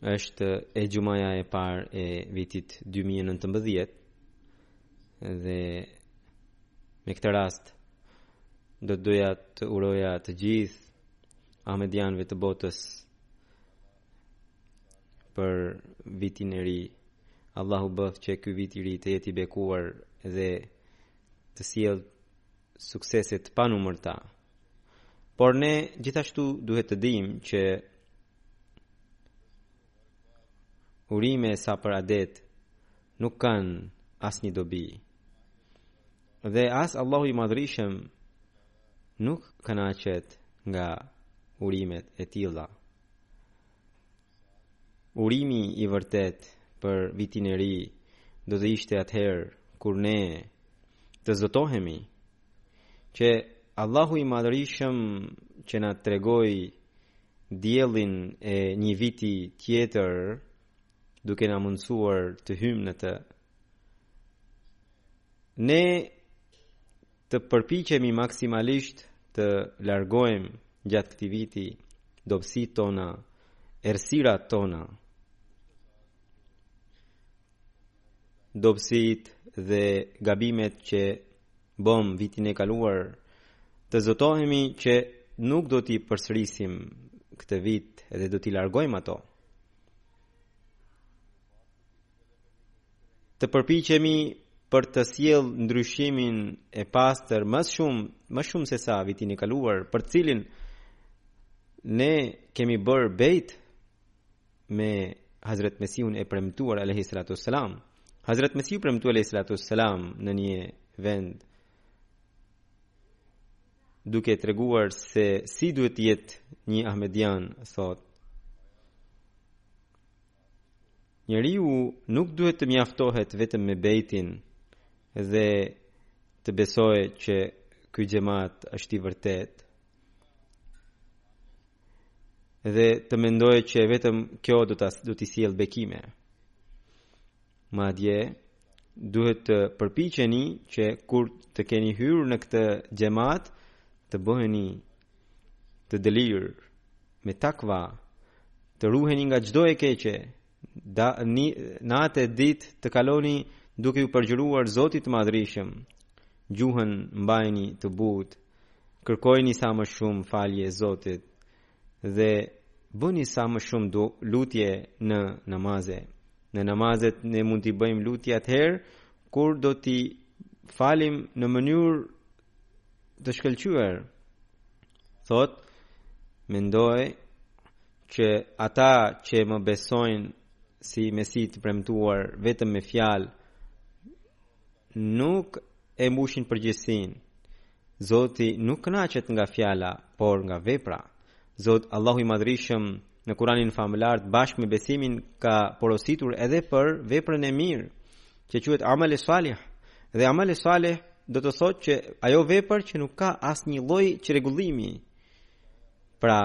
Është e xhumaja e parë e vitit 2019 dhe me këtë rast do të doja të uroja të gjithë ahmedianëve të botës për vitin e ri. Allahu bëftë që ky vit i ri të jetë i bekuar dhe të sjellë suksese të panumërta. Por ne gjithashtu duhet të dimë që urime sa për adet nuk kanë asnjë dobi. Dhe as Allahu i madhërishëm nuk kënaqet nga urimet e tilla. Urimi i vërtetë për vitin e ri do të ishte atëherë kur ne të zotohemi që Allahu i madhërishëm që na tregoi diellin e një viti tjetër duke na mundësuar të hyjmë në të. Ne Të përpiqemi maksimalisht të largojmë gjatë këtij viti dobësitë tona, errësirat tona, dobësitë dhe gabimet që bëmë vitin e kaluar, të zotohemi që nuk do t'i përsërisim këtë vit dhe do t'i largojmë ato. të përpiqemi për të sjellë ndryshimin e pastër më shumë më shumë se sa vitin e kaluar për të cilin ne kemi bërë bejt me Hazret Mesihun e premtuar alayhi salatu wassalam Hazret Mesihu i premtuar alayhi salatu wassalam në një vend duke treguar se si duhet të jetë një ahmedian thotë Njeriu nuk duhet të mjaftohet vetëm me bejtin dhe të besojë që ky xhemat është i vërtetë dhe të mendojë që vetëm kjo do të do të sjellë bekime Madje duhet të përpiqeni që kur të keni hyrë në këtë xhemat të bëheni të dëlirë me takva të ruheni nga çdo e keqe natë e ditë të kaloni duke iu përgjëruar Zotit të Madhërishëm gjuhën mbajeni të butë kërkojini sa më shumë falje Zotit Dhe bëni sa më shumë lutje në namaze. Në namazet ne mund t'i bëjmë lutje atëherë kur do t'i falim në mënyrë të shkëlqyer. Thotë, mendoj që ata që më besojnë si mesi të premtuar vetëm me fjalë nuk e mbushin përgjegjësinë. Zoti nuk kënaqet nga fjala, por nga vepra. Thotë Allahu i Madhërishëm në Kur'anin famëlartë bashkë me besimin ka porositur edhe për veprën e mirë, që quhet amal e salih. Dhe amal e salih do të thotë që ajo vepër që nuk ka asnjë lloj çrregullimi, Pra,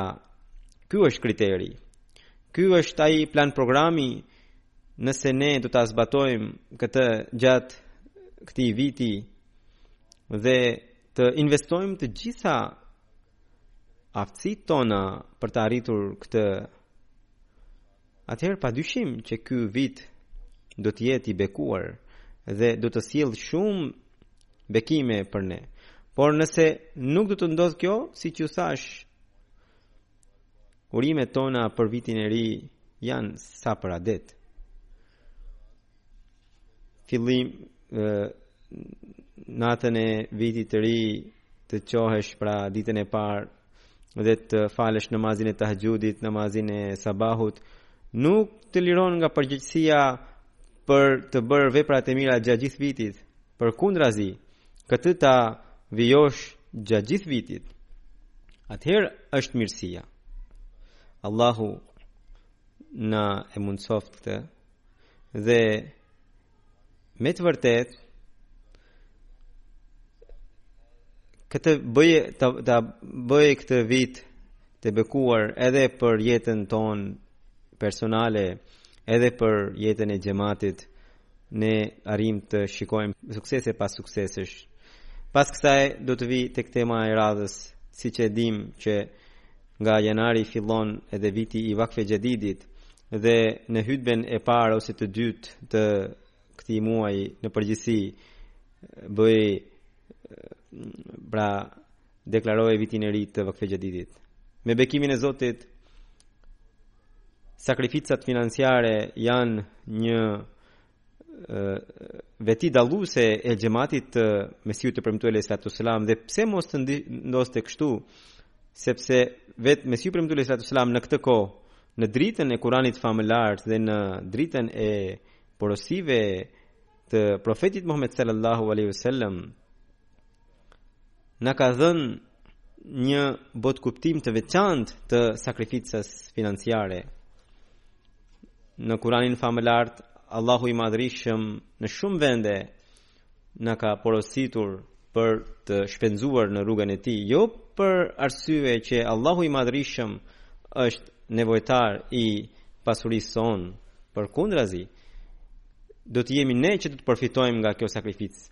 ky është kriteri. Ky është ai plan programi nëse ne do ta zbatojmë këtë gjatë këtij viti dhe të investojmë të gjitha aftësitë tona për ta arritur këtë atëherë padyshim që ky vit do të jetë i bekuar dhe do të sjellë shumë bekime për ne. Por nëse nuk do të ndodhë kjo, siç ju thashë, urimet tona për vitin e ri janë sa për adet. Fillim e, natën e vitit të ri të çohesh pra ditën e parë dhe të falësh namazin e tahaxhudit, namazin e sabahut, nuk të liron nga përgjegjësia për të bërë veprat e mira gjatë gjithë vitit. Përkundrazi, këtë ta vijosh gjatë gjithë vitit. Atëherë është mirësia. Allahu na e mundësoftë këtë dhe Me të vërtetë këtë bëjë ta, ta bëjë këtë vit të bekuar edhe për jetën tonë personale, edhe për jetën e xhematit ne arrijmë të shikojmë suksese pas suksesesh. Pas kësaj do të vij tek tema e radhës, siç e dimë që nga janari fillon edhe viti i vakfe xhedidit, Dhe në hutben e parë ose të dytë të këtij muaji në përgjithësi bëj pra deklaroj vitin e ri të vakfe xhedidit. Me bekimin e Zotit, sakrificat financiare janë një veti dalluese e xhematit të Mesihut të Premtuar alayhi salatu selam dhe pse mos të ndodhte kështu sepse vetë Mesihu i Premtuar alayhi salatu selam në këtë kohë në dritën e Kuranit famëlartë dhe në dritën e porosive të profetit Muhammed sallallahu alaihi wasallam na ka dhënë një botëkuptim të veçantë të sakrificës financiare. Në kuranin famëlartë, Allahu i madhërishëm në shumë vende na ka porositur për të shpenzuar në rrugën e tij, jo për arsye që Allahu i madhërishëm është nevojtar i pasurisë sonë, përkundrazi, do të jemi ne që do të përfitojmë nga kjo sakrificë.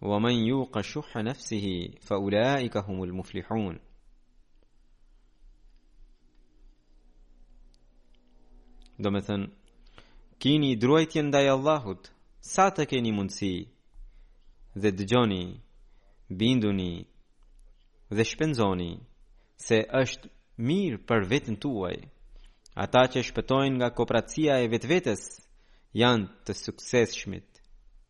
Wa man yuqa shuhha nafsihi fa ulaika humul muflihun. Domethënë, kini druajtje ndaj Allahut, sa të keni mundësi, dhe dëgjoni, binduni, dhe shpenzoni, se është mirë për veten tuaj. Ata që shpëtojnë nga koprracia e vetvetes, janë të suksesshmit.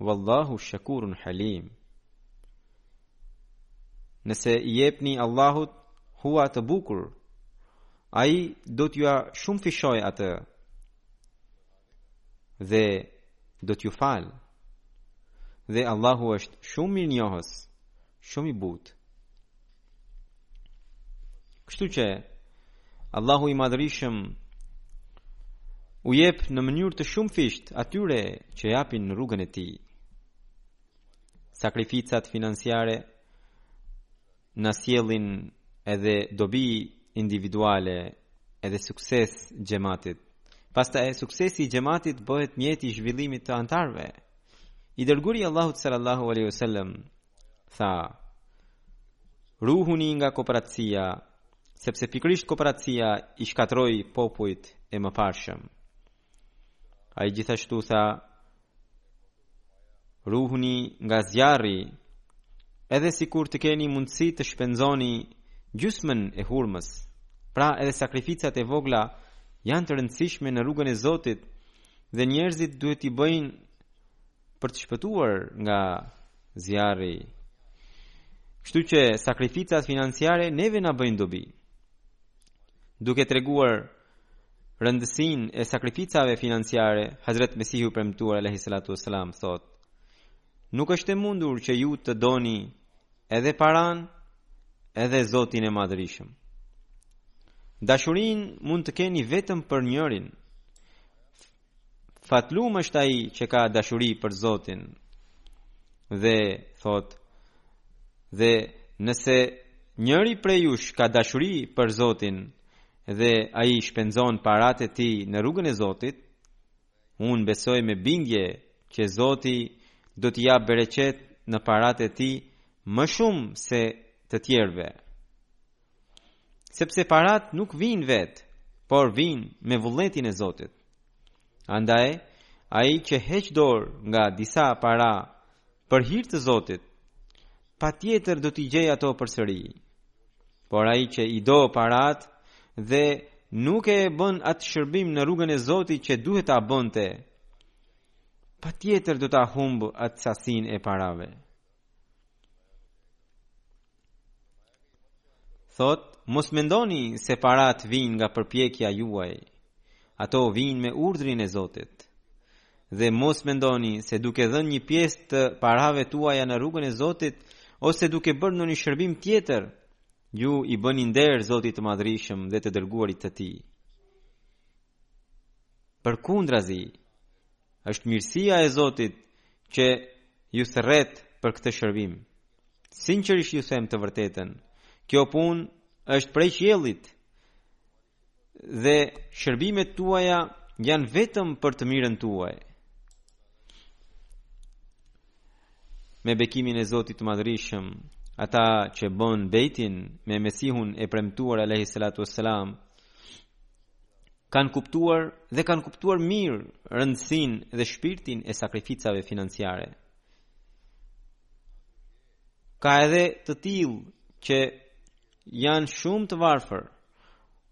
Wallahu shakurun halim. Nëse i jepni Allahut hua të bukur, ai do t'jua shumëfishojë atë dhe do t'ju falë. Dhe Allahu është shumë mirënjohës, shumë i butë. Kështu që Allahu i madhërishëm u jep në mënyrë të shumëfishtë atyre që japin në rrugën e tij. Sakrificat financiare na sjellin edhe dobi individuale edhe sukses xhematit. Pastaj suksesi i xhematit bëhet mjeti i zhvillimit të anëtarëve. I dërguari i Allahut sallallahu alaihi wasallam tha, Ruhuni nga koprracia, sepse pikërisht koprracia i shkatërroi popujt e mëparshëm. Ai gjithashtu tha, Ruhuni nga zjarri, edhe sikur të keni mundësi të shpenzoni gjysmën e hurmës. Pra edhe sakrificat e vogla janë të rëndësishme në rrugën e Zotit dhe njerëzit duhet t'i bëjnë për të shpëtuar nga zjarri. Kështu që sakrificat financiare neve na bëjnë dobi. Duke treguar rëndësinë e sakrificave financiare, Hazrat Mesihu i premtuar alayhi salatu wasalam thotë: Nuk është e mundur që ju të doni edhe paranë, edhe Zotin e Madhërishëm. Dashurinë mund të keni vetëm për njërin. fatlum është ai që ka dashuri për Zotin dhe thotë dhe nëse njëri prej jush ka dashuri për Zotin dhe ai shpenzon paratë e tij në rrugën e Zotit unë besoj me bindje që Zoti do t'i japë bereqet në paratë e tij më shumë se të tjerëve Sepse paratë nuk vijnë vetë, por vijnë me vullnetin e Zotit. Andaj, ai që heq dorë nga disa para për hir të Zotit, patjetër do t'i gjejë ato përsëri. Por ai që i do paratë dhe nuk e bën atë shërbim në rrugën e Zotit që duhet ta bënte, patjetër do ta humbë atë sasinë e parave. Thotë, mos mendoni se paratë vijnë nga përpjekja juaj. Ato vijnë me urdhrin e Zotit. Dhe mos mendoni se duke dhënë një pjesë të parave tuaja në rrugën e Zotit ose duke bërë ndonjë shërbim tjetër, ju i bëni nder Zotit të Madhërishëm dhe të dërguarit të Tij. Përkundrazi, është mirësia e Zotit që ju thërret për këtë shërbim. Sinqerisht ju them të vërtetën, kjo punë është prej qiellit dhe shërbimet tuaja janë vetëm për të mirën tuaj. Me bekimin e Zotit të Madhërishëm, ata që bënë bejtin me Mesihun e premtuar alayhi salatu wassalam kanë kuptuar dhe kanë kuptuar mirë rëndësinë dhe shpirtin e sakrificave financiare. Ka edhe të tillë që janë shumë të varfër,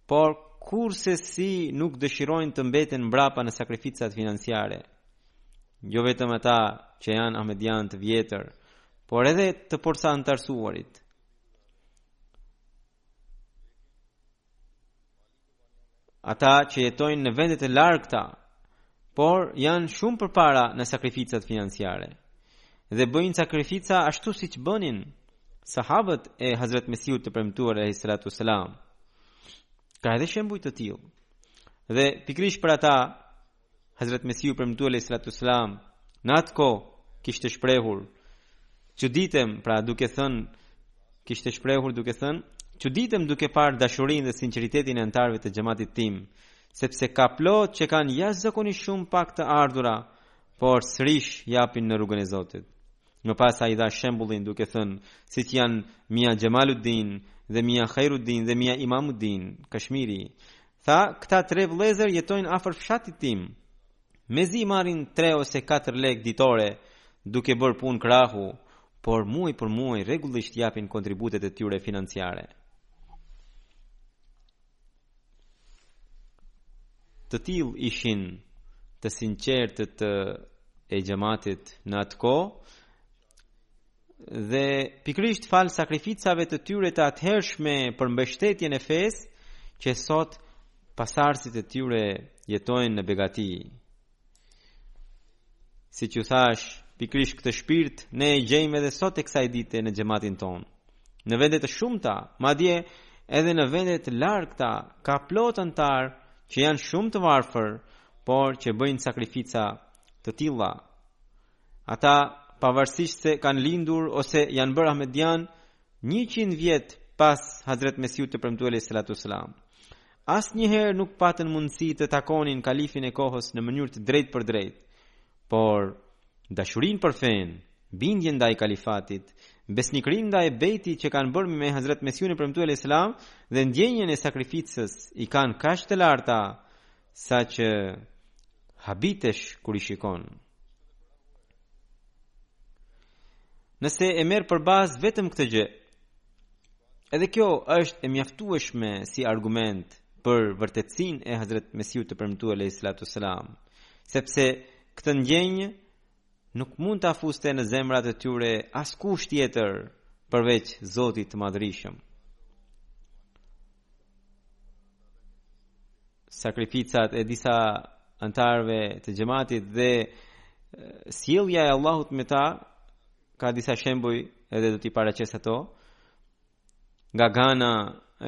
por kurrsesi nuk dëshirojnë të mbeten mbrapa në sakrificat financiare. Jo vetëm ata që janë ahmedianë të vjetër, por edhe të porsaanëtarësuarit. Ata që jetojnë në vendet e largëta, por janë shumë përpara në sakrificat financiare dhe bëjnë sakrifica ashtu siç bënin sahabët e Hazrat Mesihut të premtuar alayhi salatu wassalam. Ka edhe shembuj të tillë. Dhe pikërisht për ata Hazret Mesihu i premtuar alayhi salatu wassalam, në atë kohë, kishte shprehur, çuditem, pra duke thënë, kishte shprehur duke thënë, çuditem duke parë dashurinë dhe sinqeritetin e anëtarëve të xhematit tim, sepse ka plot që kanë jashtëzakonisht shumë pak të ardhura, por sërish japin në rrugën e Zotit. Më pas ai dha shembullin duke thënë, siç janë Mia Xhamaluddin dhe Mia Khairuddin dhe Mia Imamuddin, Kashmiri, Tha, Këta tre vëllezër jetojnë afër fshatit tim. Mezi marrin tre ose katër lekë ditore duke bërë punë krahu, por muaj për muaj rregullisht japin kontributet e tyre financiare. Të tillë ishin të sinqertët e xhamatit në atë kohë, Dhe pikërisht falë sakrificave të tyre të atëhershme për mbështetjen e fesë që sot pasardhësit e tyre jetojnë në begati. Siç thashë, pikërisht këtë shpirt ne e gjejmë edhe sot e kësaj dite në xhamatin tonë. Në vende të shumta, madje edhe në vende të largëta ka plot anëtarë që janë shumë të varfër, por që bëjnë sakrifica të tilla. Ata pavarësisht se kanë lindur ose janë bërë ahmedianë 100 vjet pas Hazret Mesiut të premtuar alejhi salatu selam. Asnjëherë nuk patën mundësi të takonin kalifin e kohës në mënyrë të drejtpërdrejtë, por dashurinë për fenë, bindjen ndaj kalifatit, besnikërinë ndaj bejtit që kanë bërë me Hazret Mesiun e premtuar alejhi selam dhe ndjenjën e sakrificës i kanë kaq të larta saqë habitesh kur i shikon. Nëse e merr për bazë vetëm këtë gjë, edhe kjo është e mjaftueshme si argument për vërtetësinë e Hazret Mesiut të Premtuar Alayhi Salatu Selam, sepse këtë ndjenjë Nuk mund ta fuste në zemrat e tyre askush tjetër përveç Zotit të Madhërishëm. Sakrificat e disa anëtarëve të xhamatit dhe sjellja e Allahut me ta ka disa shembuj edhe do t'i paraqes ato. Nga Ghana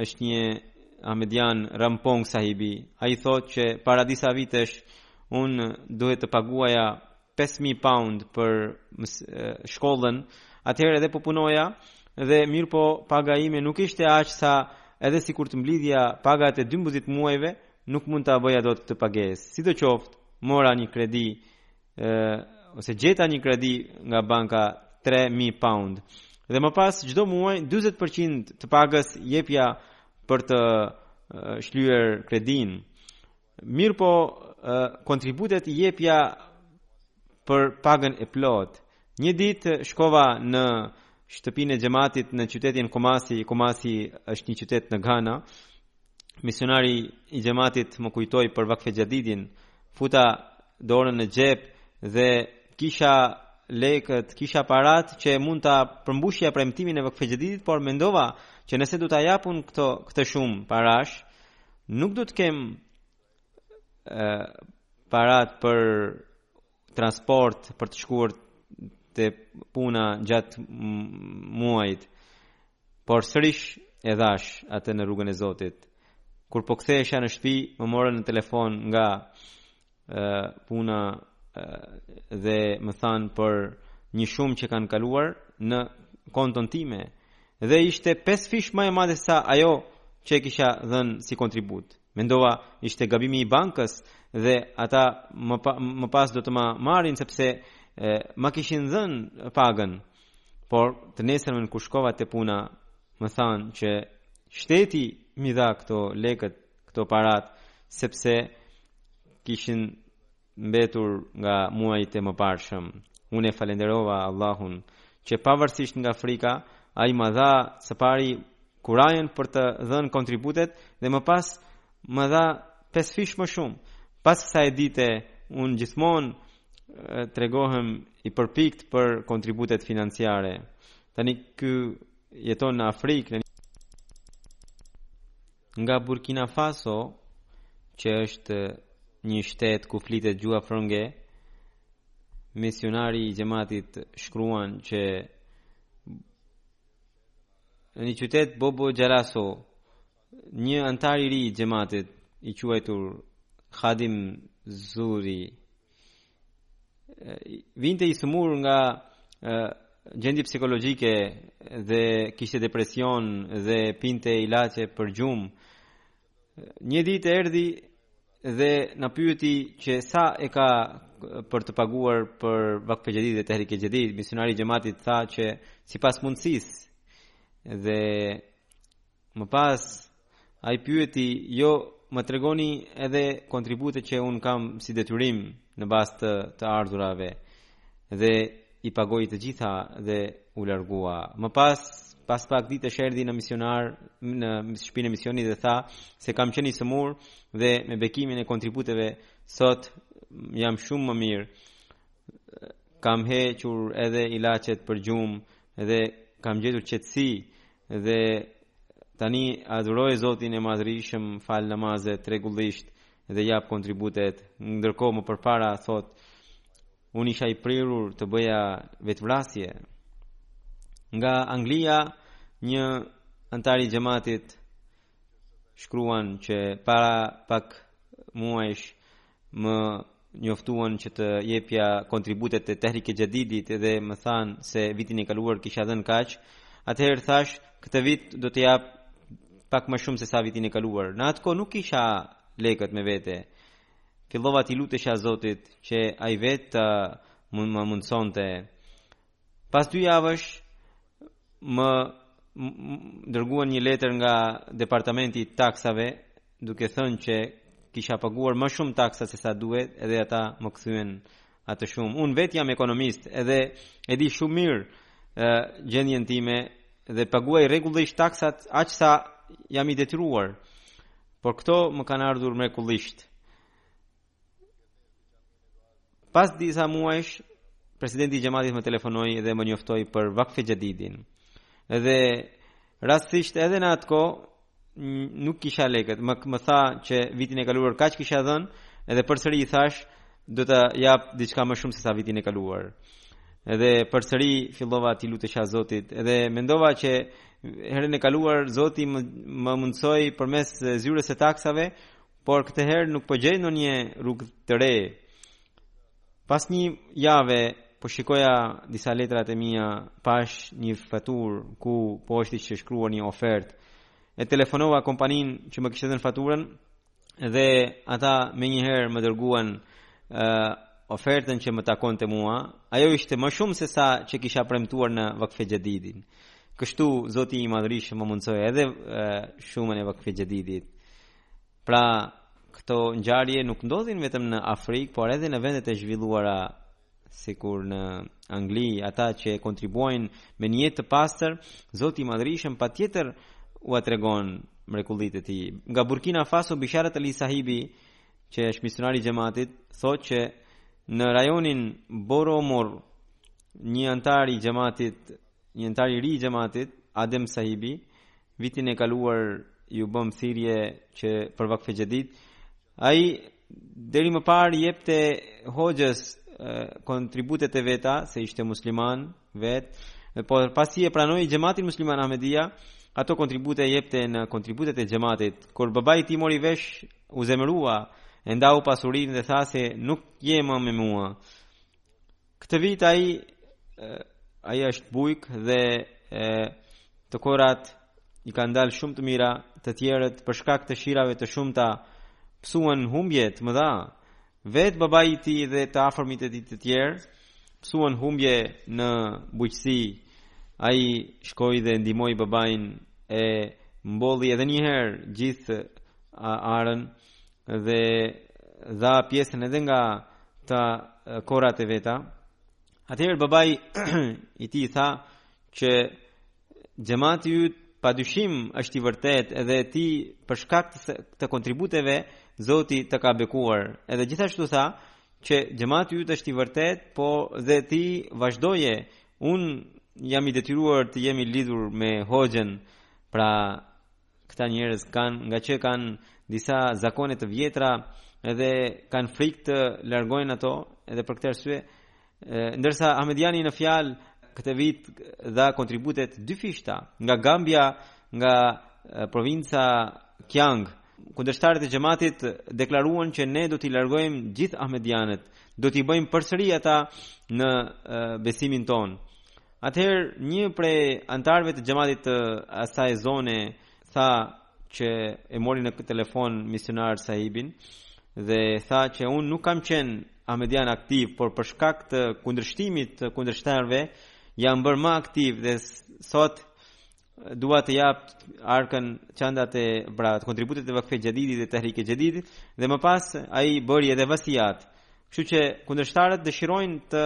është një Ahmedian Rampong Sahibi. Ai thotë që para disa vitesh unë duhet të paguaja 5.000 pound për shkollën, atëherë edhe po punoja dhe mirëpo paga ime nuk ishte aq sa edhe sikur të mblidhja pagat e 12 muajve, nuk mund ta bëja dot atë pagesë. Sidoqoftë, mora një kredi ë ose gjeta një kredi nga banka 3000 pound dhe më pas çdo muaj 40% të pagës jepja për të shlyer kredinë. Mirëpo kontributet i jepja për pagën e plotë. Një ditë shkova në shtëpinë e xhamatit në qytetin Kumasi, Kumasi është një qytet në Ghana, misionari i xhamatit më kujtoi për Vakfe Xhedidin, futa dorën në xhep dhe kisha lekët, kisha paratë që mund ta përmbushja premtimin e Vakfe Xhedidit, por mendova që nëse do ta japun këto këtë shumë parash, nuk do të kem ë paratë për transport për të shkuar te puna gjatë muajit. Por sërish e dhashë atë në rrugën e Zotit. Kur po kthehesha në shtëpi, më morën në telefon nga ë puna e, dhe më thanë për një shumë që kanë kaluar në konton time dhe ishte 5 fish më e madhe sa ajo që e kisha dhënë si kontribut. Mendova ishte gabimi i bankës dhe ata më, pa, më pas do të ma marrin sepse e, ma kishin dhënë pagën. Por të nesërmen kur shkova te puna më thanë që shteti m'i dha këto lekët, këto paratë, sepse kishin mbetur nga muajit e mëparshëm. Unë e falenderova Allahun që pavarësisht nga frika, ai më dha së pari kurajën për të dhënë kontributet dhe më pas më dha pesë fish më shumë. Pas kësaj dite unë gjithmonë tregohem i përpikt për kontributet financiare. Tani ky jeton në Afrikë, në Nga Burkina Faso, që është një shtet ku flitet gjuha frënge, misionari i xhamatit shkruan që në një qytet Bobo Xhulaso, një anëtar i ri i xhamatit i quajtur Khadim Zuri vinte i sëmurë nga gjendje psikologjike dhe kishte depresion dhe pinte ilaçe për gjumë. Një ditë erdhi dhe na pyeti që sa e ka për të paguar për Vakfe Xhedid dhe Tehrike Xhedid. Misionari i xhematit tha që sipas mundësisë dhe Më pas, ai pyeti, jo, më tregoni edhe kontributet që unë kam si detyrim në bazë të, të ardhurave dhe i pagoi të gjitha dhe u largua. Më pas, pas pak ditësh erdhi në misionar në shpinën e misionit dhe tha se kam qenë i sëmurë dhe me bekimin e kontributeve sot jam shumë më mirë. Kam hequr edhe ilaçet për gjumë dhe kam gjetur qetësi Dhe tani adhuroj Zotin e Madhërishëm, fal namaze rregullisht dhe jap kontributet. Ndërkohë më përpara thotë unë isha i prirur të bëja vetëvrasje. Nga Anglia një anëtar i xhamatit shkruan që para pak muajsh Më njoftuan që të jepja kontributet e Tehrike Xhedidit dhe më thanë se vitin e kaluar kisha dhënë kaq, atëherë thashë këtë vit do të jap pak më shumë se sa vitin e kaluar. Në atë kohë nuk kisha lekët me vete. Fillova t'i lutesha Zotit që ai vetë të më mundësonte Pas dy javësh më dërguan një letër nga departamenti i taksave duke thënë që kisha paguar më shumë taksa se sa duhet edhe ata më kthyen atë shumë. Unë vetë jam ekonomist edhe e di shumë mirë gjendjen time dhe paguaj rregullisht taksat aq sa jam i detyruar. Por këto më kanë ardhur mrekullisht. Pas disa muajsh, presidenti i xhamatit më telefonoi dhe më njoftoi për Vakfe Xhedidin. Dhe rastisht edhe në atë kohë nuk kisha lekët. Më, më tha që vitin e kaluar kaq kisha dhënë, edhe përsëri i thashë do të jap diçka më shumë se sa vitin e kaluar. Edhe përsëri fillova t'i lutesha Zotit, edhe mendova që herën e kaluar Zoti më, më mundësoi përmes zyrës së taksave Por këtë herë nuk po gjej ndonjë rrugë të re. Pas një jave po shikoja disa letrat e mia, pashë një faturë ku ishte shkruar një ofertë. E telefonova kompaninë që më kishte dhënë faturën dhe ata menjëherë më dërguan uh, ofertën që më takonte mua. Ajo ishte më shumë se sa që kisha premtuar në Vakfe Xhedidin. Kështu Zoti i Madhërishëm më mundësoi edhe uh, shumën e Vakfe Xhedidit. Pra, këto ngjarje nuk ndodhin vetëm në Afrikë, por edhe në vendet e zhvilluara sikur në Angli, ata që kontribuojnë me nijet të pastër, Zoti i Madhërishëm patjetër ua tregon mrekullitë e tij. Nga Burkina Faso Bisharat Ali Sahibi, që është misionar i xhamatit, thotë që në rajonin Boromo, një anëtar i xhamatit Një anëtar i ri i xhamatit, Adem Sahibi, vitin e kaluar iu bëmë thirrje që për Vakfe Xhedid. Ai deri më parë jepte hoxhës kontributet e veta se ishte musliman vetë, por pasi e pranoi xhamatin musliman Ahmedia, ato kontribute jepte në kontributet e xhamatit. Kur babai i tij mori vesh, u zemërua, e ndau pasurinë dhe tha se nuk je më me mua. Këtë vit ai ai është bujk dhe e, të korrat i kanë dalë shumë të mira, të tjerët për shkak të shirave të shumta pësuan humbje të mëdha. Vetë babai i tij dhe të afërmit e tij të tjerë pësuan humbje në bujqësi. Ai shkoi dhe ndihmoi babain e mbolli edhe një herë gjithë arën dhe dha pjesën edhe nga të korrat e veta atëherë babai i tij i tha që xhemati yt pa dyshim është i vërtetë edhe ti për shkak të kontributeve zoti të ka bekuar edhe gjithashtu tha që xhemati yt është i vërtetë po dhe ti vazhdoje unë jam i detyruar të jem i lidhur me hoxhën pra Këta njerëz kanë ngaqë kanë disa zakone të vjetra edhe kanë frikë të largojnë ato edhe për këtë arsye ndërsa Ahmediani në fjalë këtë vit dha kontribute të dyfishta nga Gambia nga provinca Kiang kundërshtarët e xhamatit deklaruan që ne do t'i largojmë gjithë Ahmedianët do t'i bëjmë përsëri ata në besimin tonë Atëherë një prej anëtarëve të xhamatit të asaj zone tha që e mori në telefon misionar sahibin dhe tha që unë nuk kam qenë Ahmedian aktiv, por për shkak të kundërshtimit të kundërshtarëve jam bërë më aktiv dhe sot dua të jap arkën çandat e pra kontributet e vakfe xhadidit dhe tehrike xhadidit dhe më pas ai bëri edhe vasiat kështu që kundërshtarët dëshirojnë të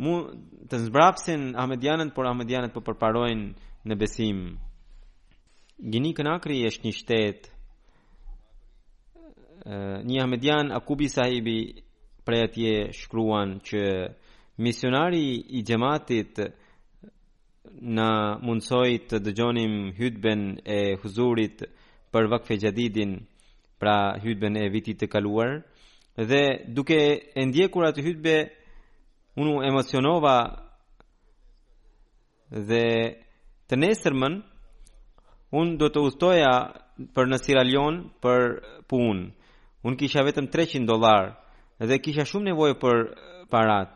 mu të zbrapsin ahmedianët por ahmedianët po përparojnë në besim Gini Konakri është një shtet një ahmedian Akubi sahibi prej atje shkruan që misionari i xhamatit na mundësoi të dëgjonim hytben e huzurit për vakfe xhadidin pra hytben e vitit të kaluar dhe duke e ndjekur atë hytbe unë u emocionova dhe të nesërmën unë do të udhëtoja për në Sierra Leone për punë. Unë kisha vetëm 300 dollarë dhe kisha shumë nevojë për paratë.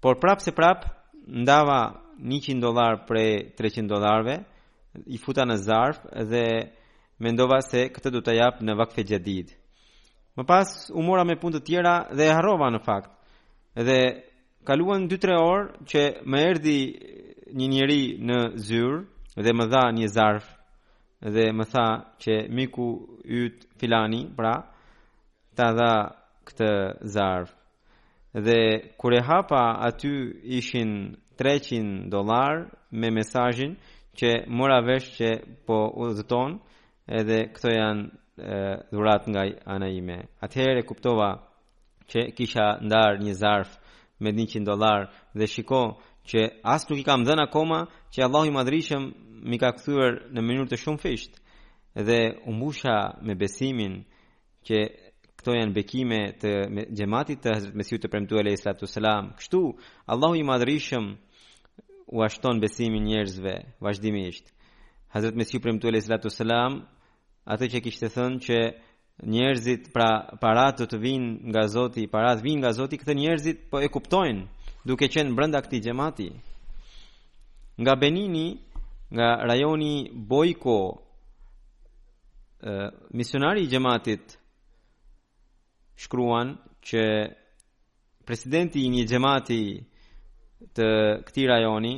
Por prapëseprapë ndava 100 dollarë prej 300 dollarëve, i futa në zarf dhe mendova se këtë do ta jap në vakfe xhadid. Më pas u mora me punë të tjera dhe e harrova në fakt. Dhe kaluan 2-3 orë që më erdhi një njeri në zyrë dhe më dha një zarf dhe më tha që miku yt filani, pra, ta dhashë këtë zarf. Dhe kur e hapa aty ishin 300 dollar me mesazhin që mora vesh që po udhëton edhe këto janë dhuratë nga ana ime. Atëherë kuptova që kisha ndarë një zarf me 100 dollar dhe shiko që as nuk i kam dhënë akoma që Allahu i Madhërishëm m'i ka kthyer në mënyrë të shumëfishtë dhe u mbusha me besimin që këto janë bekime të xhamatit të Hazrat Mesihut të Premtuar alayhi salatu selam. Kështu Allahu i Madhërishëm ua shton besimin njerëzve vazhdimisht. Hazrat Mesihu i Premtuar alayhi salatu selam atë që kishte thënë që njerëzit pra paratë do të vijnë nga Zoti, paratë vijnë nga Zoti, këta njerëzit po e kuptojnë duke qenë brenda këtij xhamati. Nga Benini, nga rajoni Bojko, misionari i xhamatit shkruan që presidenti i një xhamati të këtij rajoni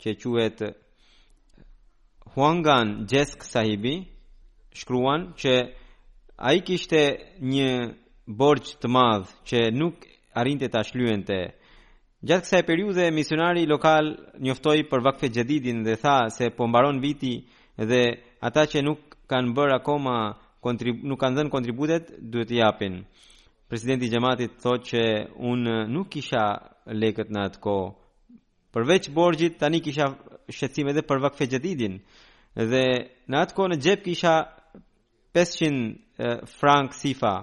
që quhet Huangan Xhesk Sahibi shkruan që ai kishte një borxh të madh që nuk arrinte ta shlyente Gjatë kësaj periudhe, misionari lokal njoftoi për Vakfe Xhedidin dhe tha se po mbaron viti dhe ata që nuk kanë bërë akoma nuk kanë dhënë kontributet, duhet të japin. Presidenti i xhamatit thotë që unë nuk kisha lekët në atë kohë. Përveç borxhit, tani kisha shqetësim edhe për Vakfe Xhedidin dhe në atë kohë në xhep kisha 500 frank sifa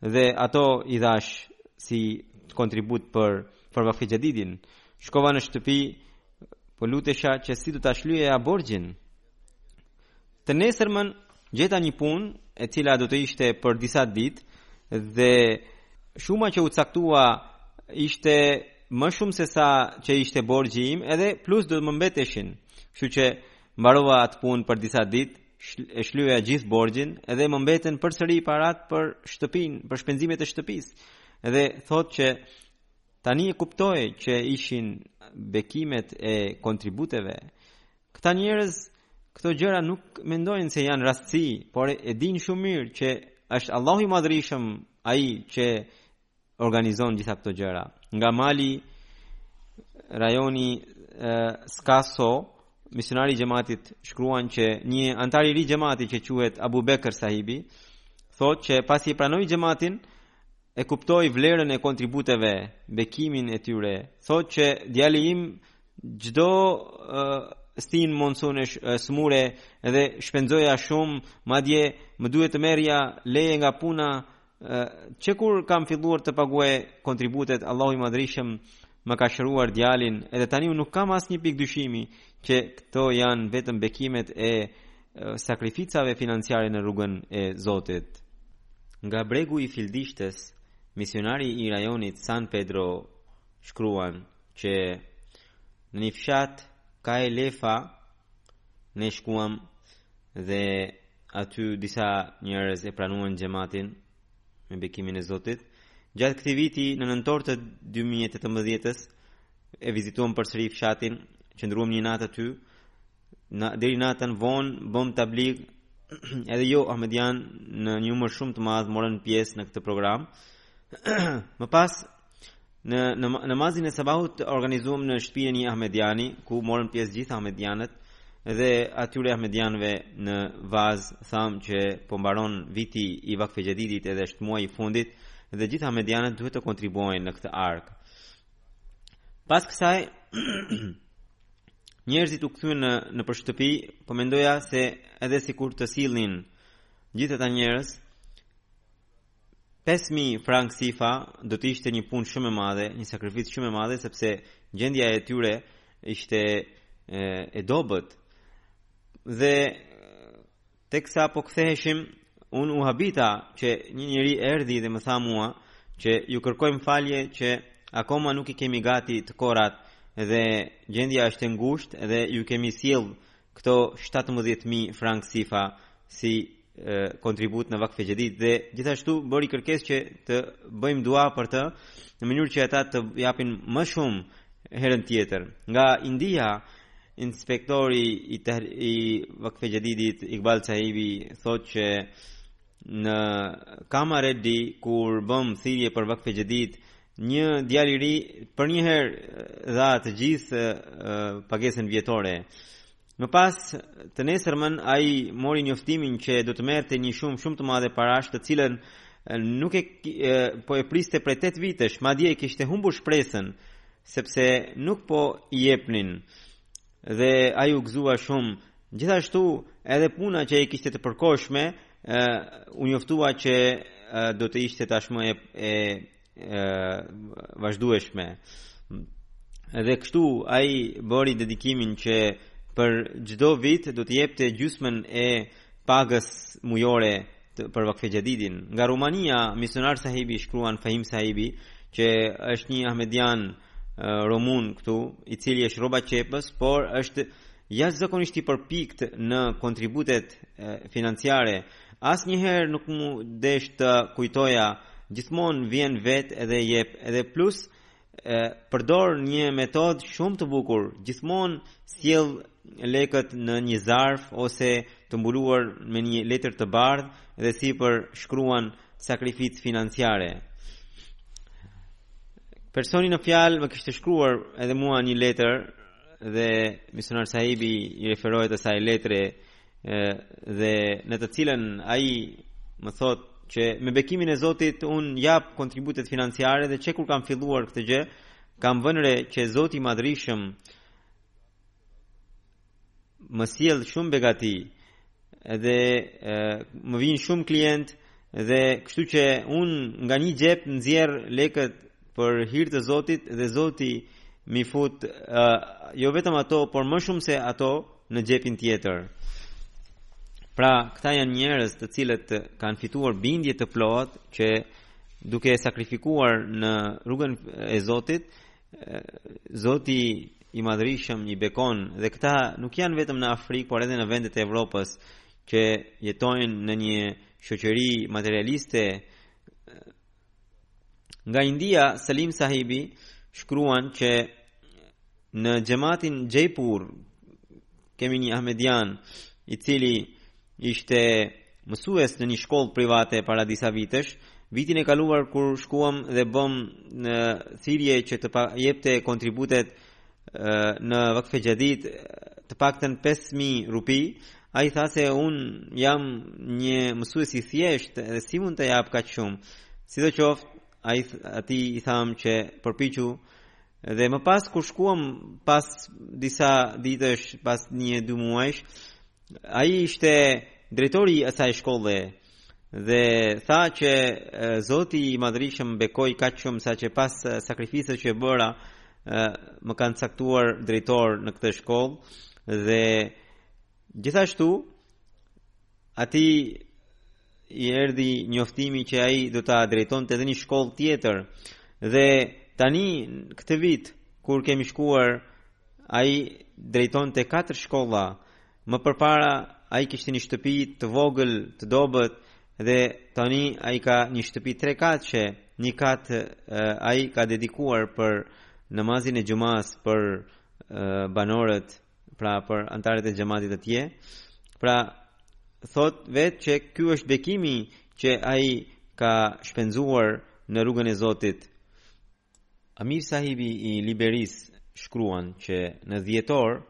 dhe ato i dhashë si kontribut për për Vakfe Xhedidin. Shkova në shtëpi, po lutesha që si do ta shlyeja borxhin. Të nesërmen, gjeta një punë, e cila do të ishte për disa ditë, dhe shuma që u caktua ishte më shumë sesa që ishte borxhi im, edhe plus do të më mbeteshin. Kështu që mbarova atë punë për disa ditë e shleva gjithë borxhin dhe më mbetën përsëri paratë për shtëpinë, për shpenzimet e shtëpisë. Dhe thotë që tani e kuptoj që ishin bekimet e kontributeve. Këta njerëz këto gjëra nuk mendojnë se janë rastësi, por e dinë shumë mirë që është Allahu i Madhërishëm ai që organizon gjithë këto gjëra. Nga Mali rajoni Sikaso, misionari i xhamatit shkruan që një anëtar i ri i xhamatit që quhet Abu Bekr Sahibi thotë që pasi e pranoi xhamatin e kuptoi vlerën e kontributeve, bekimin e tyre. Thotë që djali im çdo stinë monsune sëmurej dhe shpenzoja shumë, madje më duhej të merrja leje nga puna Që kur kam filluar të paguaj kontributet, Allahu i Madhërishëm më ka shëruar djalin, edhe tani unë nuk kam asnjë pikë dyshimi që këto janë vetëm bekimet e sakrificave financiare në rrugën e Zotit. Nga Bregu i Fildishtë, misionari i rajonit San Pedro shkruan që në një fshat Kaelefa ne shkuam Dhe aty disa njerëz e pranuan xhamatin me bekimin e Zotit. Gjatë këtij viti në nëntor të 2018-s e vizituam përsëri fshatin, qëndruam një natë aty. Deri natën vonë bëmë tabligh edhe jo Ahmedianë në një numër shumë të madh morën pjesë në këtë program. Më pas Në namazin e sabahut organizuam në shtëpinë e një Ahmediani, ku morën pjesë gjithë Ahmedianët dhe atyre Ahmedianëve në vaz thamë që po mbaron viti i Vakfe Xhedidit edhe është muaji i fundit dhe gjithë Ahmedianët duhet të kontribuojnë në këtë arkë. Pas kësaj njerëzit u kthyen në nëpër shtëpi, po mendoja se edhe sikur të sillnin gjithë ata njerëz Pesë mijë frankë sifa do të ishte një punë shumë e madhe, një sakrificë shumë e madhe sepse gjendja e tyre ishte e dobët. Dhe teksa po ktheheshim, unë u habita që një njeri erdhi dhe më tha mua që ju kërkojmë falje që akoma nuk i kemi gati të korrat dhe gjendja është e ngushtë dhe ju kemi sjellë Këto shtatëmbëdhjetë mijë frankë sifa si kontribut në Vakfe Xhedid dhe gjithashtu bëri kërkesë që të bëjmë dua për të në mënyrë që ata të japin më shumë herën tjetër. Nga India, inspektori i, i Vakfe Xhedidit, Iqbal Sahibi, thotë që në Kamareddy, kur bëmë thirrje për Vakfe Xhedid, Një djalë i ri përnjëherë dha të gjithë pagesën vjetore. Më pas të nesërmën ai mori njoftimin që do të merrte një shumë shumë të madhe parash, të cilën nuk e, e po e priste prej 8 vitesh, madje e kishte humbur shpresën sepse nuk po i jepnin. Dhe ai u gëzua shumë. Gjithashtu, edhe puna që ai kishte të përkohshme, u njoftua që do të ishte tashmë e, e, e vazhdueshme. Dhe kështu ai bëri dedikimin që për çdo vit do të jepte gjysmën e pagës mujore të, për Vakfe Xhedidin. Nga Rumania, misionar sahibi shkruan Fahim sahibi, që është një ahmedian rumun këtu, i cili është rrobaqepës, por është jashtëzakonisht i përpiktë në kontributet financiare. Asnjëherë nuk m'u desh t'i kujtoja, gjithmonë vjen vetë edhe jep, edhe plus e, përdor një metodë shumë të bukur, gjithmonë sjell lekët në një zarf ose të mbuluar me një letër të bardhë dhe sipër shkruan sakrificë financiare. Personi në fjalë më kishte shkruar edhe mua një letër dhe misionar sahibi i referohet asaj letre dhe në të cilën ai më thotë që me bekimin e Zotit unë jap kontributet financiare dhe që kur kam filluar këtë gjë kam vënë re që Zoti i Madhërishëm më sjell shumë begati dhe më vijnë shumë klientë dhe kështu që unë nga një xhep nxjerr lekët për hir të Zotit dhe Zoti m'i fut uh, jo vetëm ato por më shumë se ato në xhepin tjetër. Pra, këta janë njerëz të cilët kanë fituar bindje të plotë që duke sakrifikuar në rrugën e Zotit, Zoti i madhërishëm i bekon dhe këta nuk janë vetëm në Afrikë, por edhe në vendet e Evropës që jetojnë në një shoqëri materialiste. Nga India, Salim Sahibi shkruan që në xhematin Xhejpur, Kemi një Ahmedian i cili ishte mësues në një shkollë private para disa vitesh, Vitin e kaluar kur shkuam dhe bëmë thirrje që të jepte kontributet në vakfe xhedid të paktën 5000 rupi, ai tha se unë jam një mësues i thjeshtë dhe si mund të jap kaq shumë. Sidoqoftë, ai atij i thamë që përpiqu Dhe më pas kur shkuam pas disa ditësh, pas një dy muajsh, ai ishte drejtori i asaj shkolle dhe tha që Zoti i Madhërishëm bekoi kaq shumë saqë pas sakrificës që bëra më kanë caktuar drejtor në këtë shkollë dhe gjithashtu atij i erdhi njoftimi që ai do ta drejtonte edhe një shkollë tjetër. Dhe tani këtë vit kur kemi shkuar ai drejtonte katër shkolla. Më përpara ai kishte një shtëpi të vogël, të dobët dhe tani ai ka një shtëpi tre katëshe, një kat ai ka dedikuar për namazin e xhumasë për banorët pra për anëtarët e xhematit atje. Pra thotë vetë që ky është bekimi që ai ka shpenzuar në rrugën e Zotit. Amir sahibi i Liberisë shkruan që në dhjetor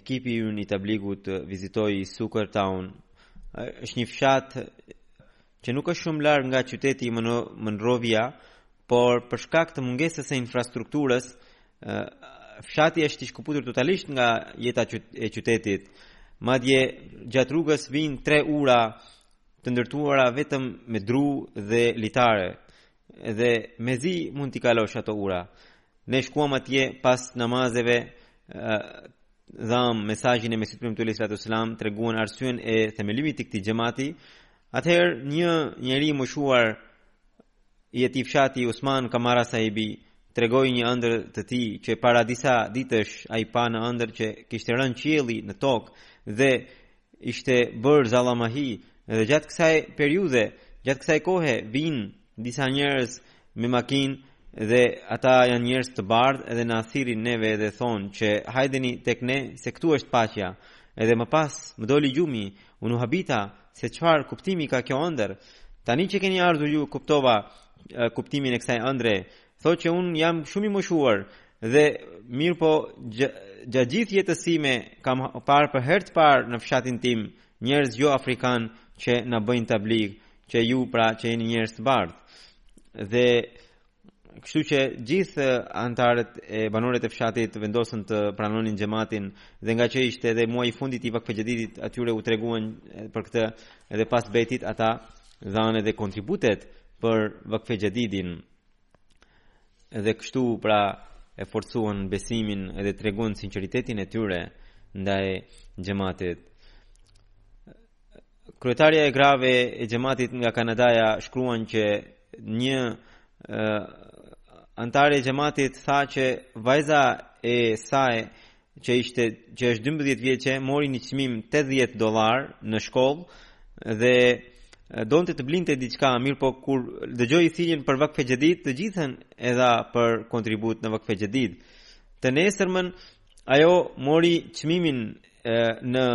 ekipi ynë i tabligut vizitoi Suker Town është një fshat që nuk është shumë larg nga qyteti Monrovia, por për shkak të mungesës së infrastrukturës, fshati është i shkuputur totalisht nga jeta e qytetit. Madje gjatë rrugës vijnë 3 ura të ndërtuara vetëm me dru dhe litare dhe mezi mund t'i kalosh ato ura. Ne shkuam atje pas namazeve dhamë mesazhin e Mesihut Premtuar alejhisalatu selam treguam arsyen e themelimit të këtij xhemati Atëherë një njeri i moshuar i atij fshati Usman Kamara Sahibi tregoi një ëndërr të tij që para disa ditësh ai pa në ëndërr që kishte rënë qielli në tokë dhe ishte bërë zallamahi dhe gjatë kësaj periudhe, gjatë kësaj kohe vijnë Disa njerëz me makinë dhe ata janë njerëz të bardhë edhe na thirrin neve dhe thonë që hajdeni tek ne se këtu është paqja. Edhe më pas më doli gjumi, unë u habita se çfarë kuptimi ka kjo ëndërr. Tani që keni ardhur ju kuptova kuptimin e kësaj ëndrre. Thotë që unë jam shumë i moshuar dhe mirëpo gjatë gjithë jetës sime kam parë për herë të parë në fshatin tim Njerëz jo afrikanë që na bëjnë tablig, që ju pra që jeni njerëz të bardhë. Dhe kështu që gjithë anëtarët e banorët e fshatit vendosën të pranonin xhematin dhe ngaqë ishte edhe muaji i fundit i Vakfe Xhedidit atyre u treguan për këtë dhe pas bejtit ata dhanë edhe kontributet për Vakfe Xhedidin Dhe kështu pra e forcuan besimin dhe treguan sinqeritetin e tyre ndaj xhematit. Kryetarja e grave e xhematit nga Kanadaja shkruan që një uh, anëtare e xhematit tha që vajza e saj që ishte që është 12 vjeçe, mori një çmim 80 dollar në shkollë dhe donte të blinte diçka, mirëpo kur dëgjoi thirrjen për vakfe xhedid, të gjithën e dha për kontribut në vakfe xhedid. Të nesërmen ajo mori çmimin në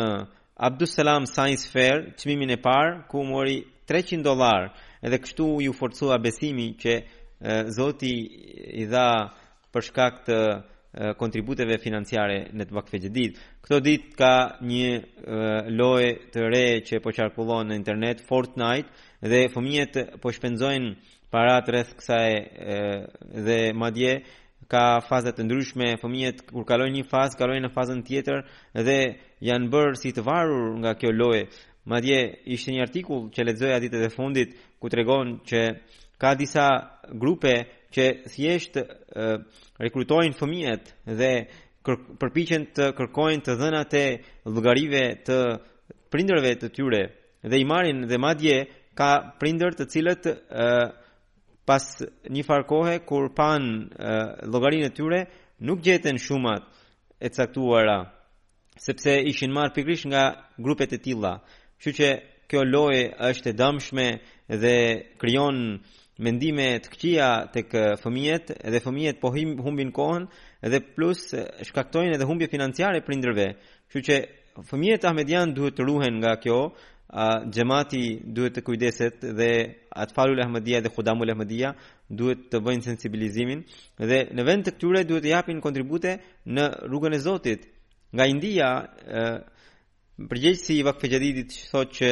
Abdus Salam Science Fair, çmimin e parë ku mori 300 dollar, edhe kështu iu forcua besimi që Zoti i dha për shkak të kontributeve financiare në vakfe xhedid. Këto ditë ka një lojë të re që po qarkullon në internet, Fortnite, dhe fëmijët po shpenzojnë paratë rreth kësaj dhe madje ka faza të ndryshme, fëmijët kur kalojnë një fazë, kalojnë në fazën tjetër dhe janë bërë si të varur nga kjo lojë. Madje ishte një artikull që lexoja ditët e fundit ku tregon që ka disa grupe që thjesht rekrutojnë fëmijët dhe përpiqen të kërkojnë të dhënat e llogarive të prindërve të tyre dhe i marrin dhe madje ka prindër të cilët pas një farë kohe kur panë llogarinë e tyre nuk gjetën shumat e caktuara sepse ishin marrë pikërisht nga grupet e tilla. Kështu që kjo lojë është e dëmshme dhe krijon mendime të këqija tek fëmijët dhe fëmijët po humbin kohën dhe plus shkaktojnë edhe humbje financiare prindërve. Kështu që fëmijët ahmedianë duhet të ruhen nga kjo, xhamati duhet të kujdeset dhe atfalul ahmedia dhe hudamul ahmedia duhet të bëjnë sensibilizimin dhe në vend të këtyre duhet të japin kontribute Në rrugën e Zotit, nga India, përgjegjësi i Vakfe Xhadidit thotë që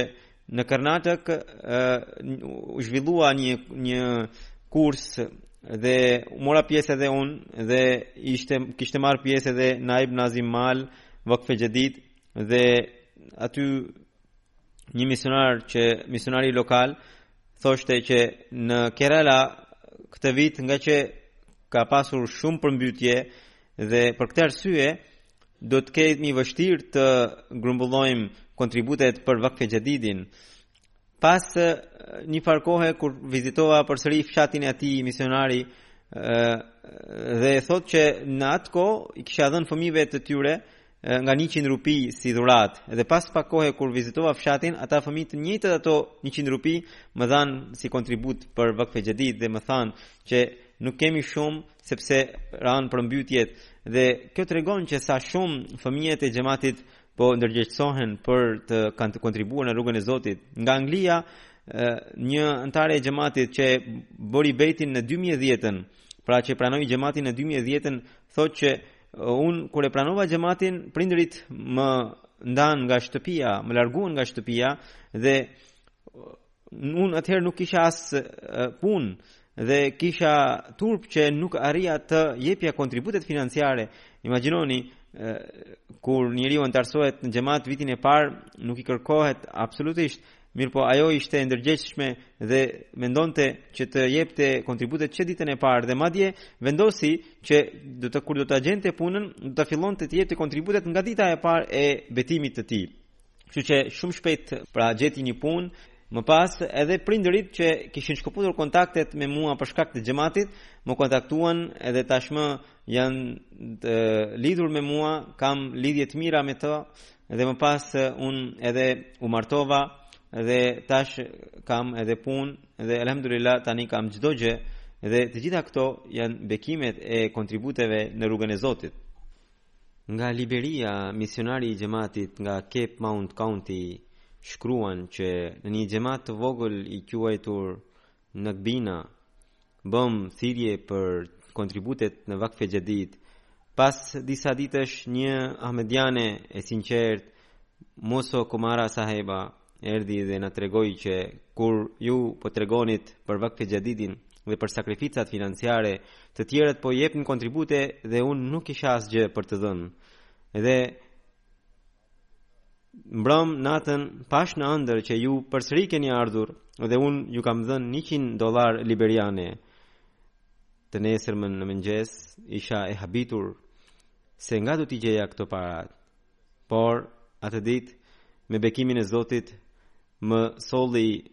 në Karnatak u zhvillua një, një kurs dhe mora pjesë edhe unë dhe ishte, kishte marrë pjesë edhe Naib Nazim Mal, Vakfe Xhadid dhe aty një misionar që misionari lokal thoshte që në Kerala këtë vit ngaqë ka pasur shumë përmbytje dhe për këtë arsye do të kemi vështirë të grumbullojmë kontributet për vakfe xhadidin. Pas një farë kohe kur vizitova përsëri fshatin e atij misionari dhe thotë që në atë kohë i kisha dhënë fëmijëve të tyre nga njëqind rupi si dhuratë dhe pas pak kohe kur vizitova fshatin ata fëmijë të njëjtët ato njëqind rupi më dhanë si kontribut për vakfe xhadid dhe më thanë që nuk kemi shumë sepse ranë përmbytjet dhe kjo tregon që sa shumë fëmijët e xhematit po ndërgjegjësohen për të kontribuar në rrugën e Zotit. Nga Anglia, një anëtare e xhematit që bëri bejtin në 2010-ën, pra që pranoi xhematin në 2010-ën, thotë që Unë kur e pranova xhamatin, prindërit më ndanë nga shtëpia, më larguan nga shtëpia dhe unë atëherë nuk kisha as punë dhe kisha turp që nuk arrija të jepja kontributet financiare. Imagjinoni kur njeriu anëtarësohet në xhamat vitin e parë, nuk i kërkohet absolutisht Mirëpo ajo ishte e ndërgjegjshme dhe mendonte që të jepte kontributet që ditën e parë dhe madje vendosi që do të kur do ta gjente punën, do të fillonte të jepte kontributet nga dita e parë e betimit të tij. Kështu që shumë shpejt pra gjeti një punë. Më pas edhe prindërit që kishin shkëputur kontaktet me mua për shkak të xhamatit, më kontaktuan edhe tashmë janë të lidhur me mua, kam lidhje të mira me të, Dhe më pas unë edhe u martova dhe tash kam edhe punë dhe alhamdulillah tani kam çdo gjë dhe të gjitha këto janë bekimet e kontributeve në rrugën e Zotit. Nga Liberia, misionari i xhamatit nga Cape Mount County shkruan që në një xhamat të vogël i quajtur Në Kbina, bëmë thirrje për kontributet në Vakfe Xhedid. Pas disa ditësh një ahmediane e sinqertë Moso Kumara Saheba erdhi dhe na tregoi që kur ju po tregonit për Vakfe Xhedidin dhe për sakrificat financiare, të tjerët po jepnin kontribute dhe unë nuk kisha asgjë për të dhënë. Dhe Mbrëmë natën pashë në ëndërr që ju përsëri keni ardhur dhe unë ju kam dhënë 100 dollarë liberiane. Të nesërmen në mëngjes isha e habitur se nga do t'i gjeja këto parat. Por atë ditë me bekimin e Zotit më solli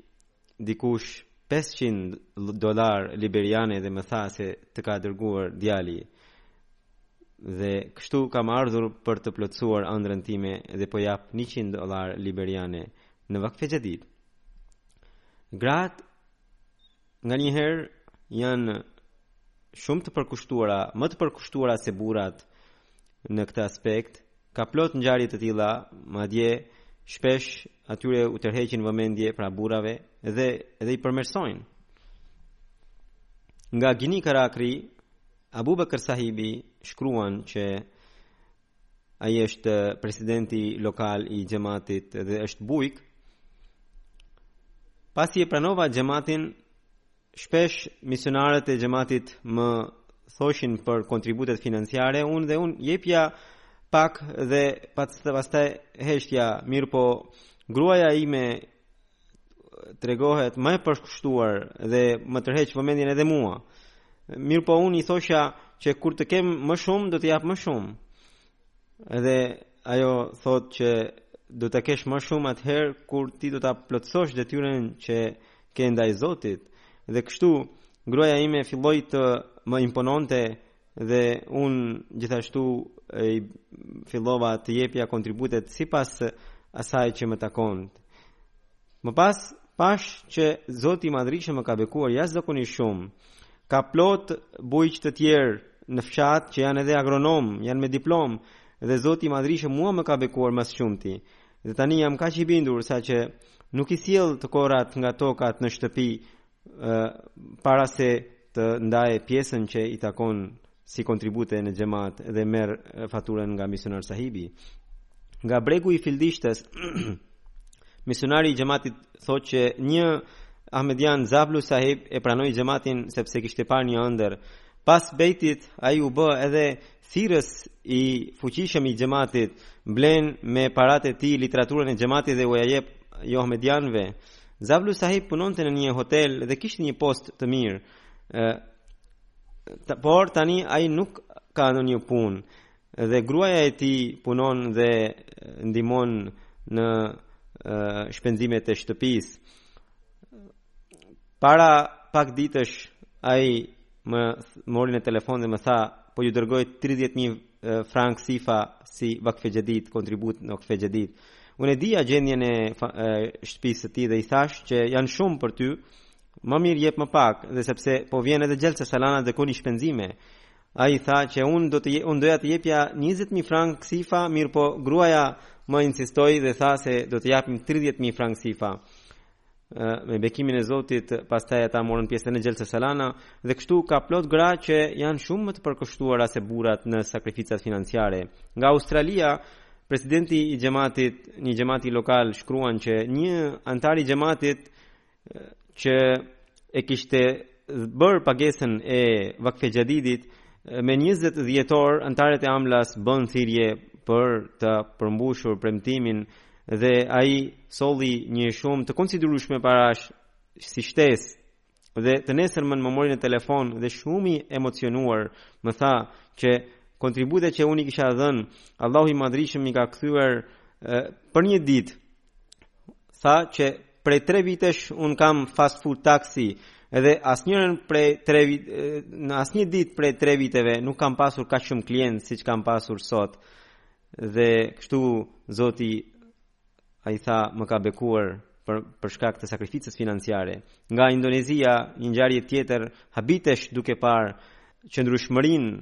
dikush pesëqind dollarë liberiane dhe më tha se të ka dërguar djali dhe kështu kam ardhur për të plotësuar ëndrrën time dhe po jap 100 dollarë liberiane në Vakfe Xhedid. Gratë nganjëherë janë shumë të përkushtuara, më të përkushtuara se burrat në këtë aspekt, Ka plot ngjarje të tilla, madje shpesh atyre u tërheqin vëmendje pra burrave dhe edhe i përmirësojnë. Nga Gini Konakri, Abu Bakr Sahibi shkruan që ai është presidenti lokal i xhamatit dhe është bujk. Pasi e pranova xhamatin, Shpesh misionarët e xhamatit më thoshin për kontributet financiare, unë dhe unë jepja pak dhe pastaj heshtja, mirëpo gruaja ime tregohet më e përkushtuar dhe më tërheq vëmendjen edhe mua. Mirëpo unë i thosha që kur të kem më shumë do të jap më shumë. Edhe ajo thotë që do të kesh më shumë atëherë kur ti do ta plotësosh detyrën që ke ndaj Zotit. Dhe kështu gruaja ime filloi të më impononte dhe unë gjithashtu i fillova të jepja kontributet sipas asaj që më takon. Më pas pashë që Zoti i Madhërisht më ka bekuar jashtëzakonisht shumë. Ka plot bujq të tjerë në fshat që janë edhe agronomë, janë me diplomë dhe Zoti i Madhërishëm mua më ka bekuar më së shumti. Dhe tani jam kaq i bindur saqë nuk i sjell të korrat nga tokat në shtëpi, para se të ndaj pjesën që i takon si kontribute në xhemat dhe marr faturën nga misionar sahibi. Nga Bregu i Fildishtë, misionari i xhematit thotë që një Ahmedian Zablu sahib e pranoi xhematin sepse kishte parë një ëndërr. Pas bejtit ai u bë edhe Thirrës i fuqishëm i xhematit blen me paratë e tij literaturën e xhematit dhe ua jep joahmedianëve. Zavlu Sahib punonte në një hotel dhe kishte një post të mirë. Ë por tani ai nuk ka ndonjë punë dhe gruaja e tij punon dhe ndihmon në shpenzimet e shtëpisë. Para pak ditësh ai Më mori në telefon dhe më tha, po ju dërgoj 30.000 frank sifa si Vakfe Xhedid, kontribut në Vakfe Xhedid. Unë e dija gjendjen e shtëpisë së tij dhe i thashë që janë shumë për ty, më mirë jep më pak, dhe sepse po vjen edhe Xhelse Salana dhe keni shpenzime. Ai tha që unë do të je, unë doja të jepja 20.000 frank sifa, mirëpo gruaja më insistoi dhe tha se do të japim 30.000 frank sifa. me bekimin e Zotit, pastaj ata morën pjesë në Xhelse Salana dhe kështu ka plot gra që janë shumë më të përkushtuara se burrat në sakrificat financiare. Nga Australia, presidenti i xhematit, një xhemati lokal shkruan që një anëtar i xhematit që e kishte bërë pagesën e Vakfe Xhadidit me 20 dhjetor anëtarët e Amlas bënë thirrje për të përmbushur premtimin dhe ai solli një shumë të konsiderueshme parash si shtesë dhe të nesërmen më mori në telefon dhe shumë i emocionuar më tha që kontributet që unë i kisha dhënë Allahu i madhërishëm i ka kthyer për një ditë tha që prej 3 vitesh unë kam fast food taksi dhe asnjërin prej 3 vit në asnjë ditë prej 3 viteve nuk kam pasur kaq shumë klientë siç kam pasur sot dhe kështu zoti ai tha më ka bekuar për për shkak të sakrificës financiare nga Indonezia një ngjarje tjetër habitesh duke parë qëndrueshmërinë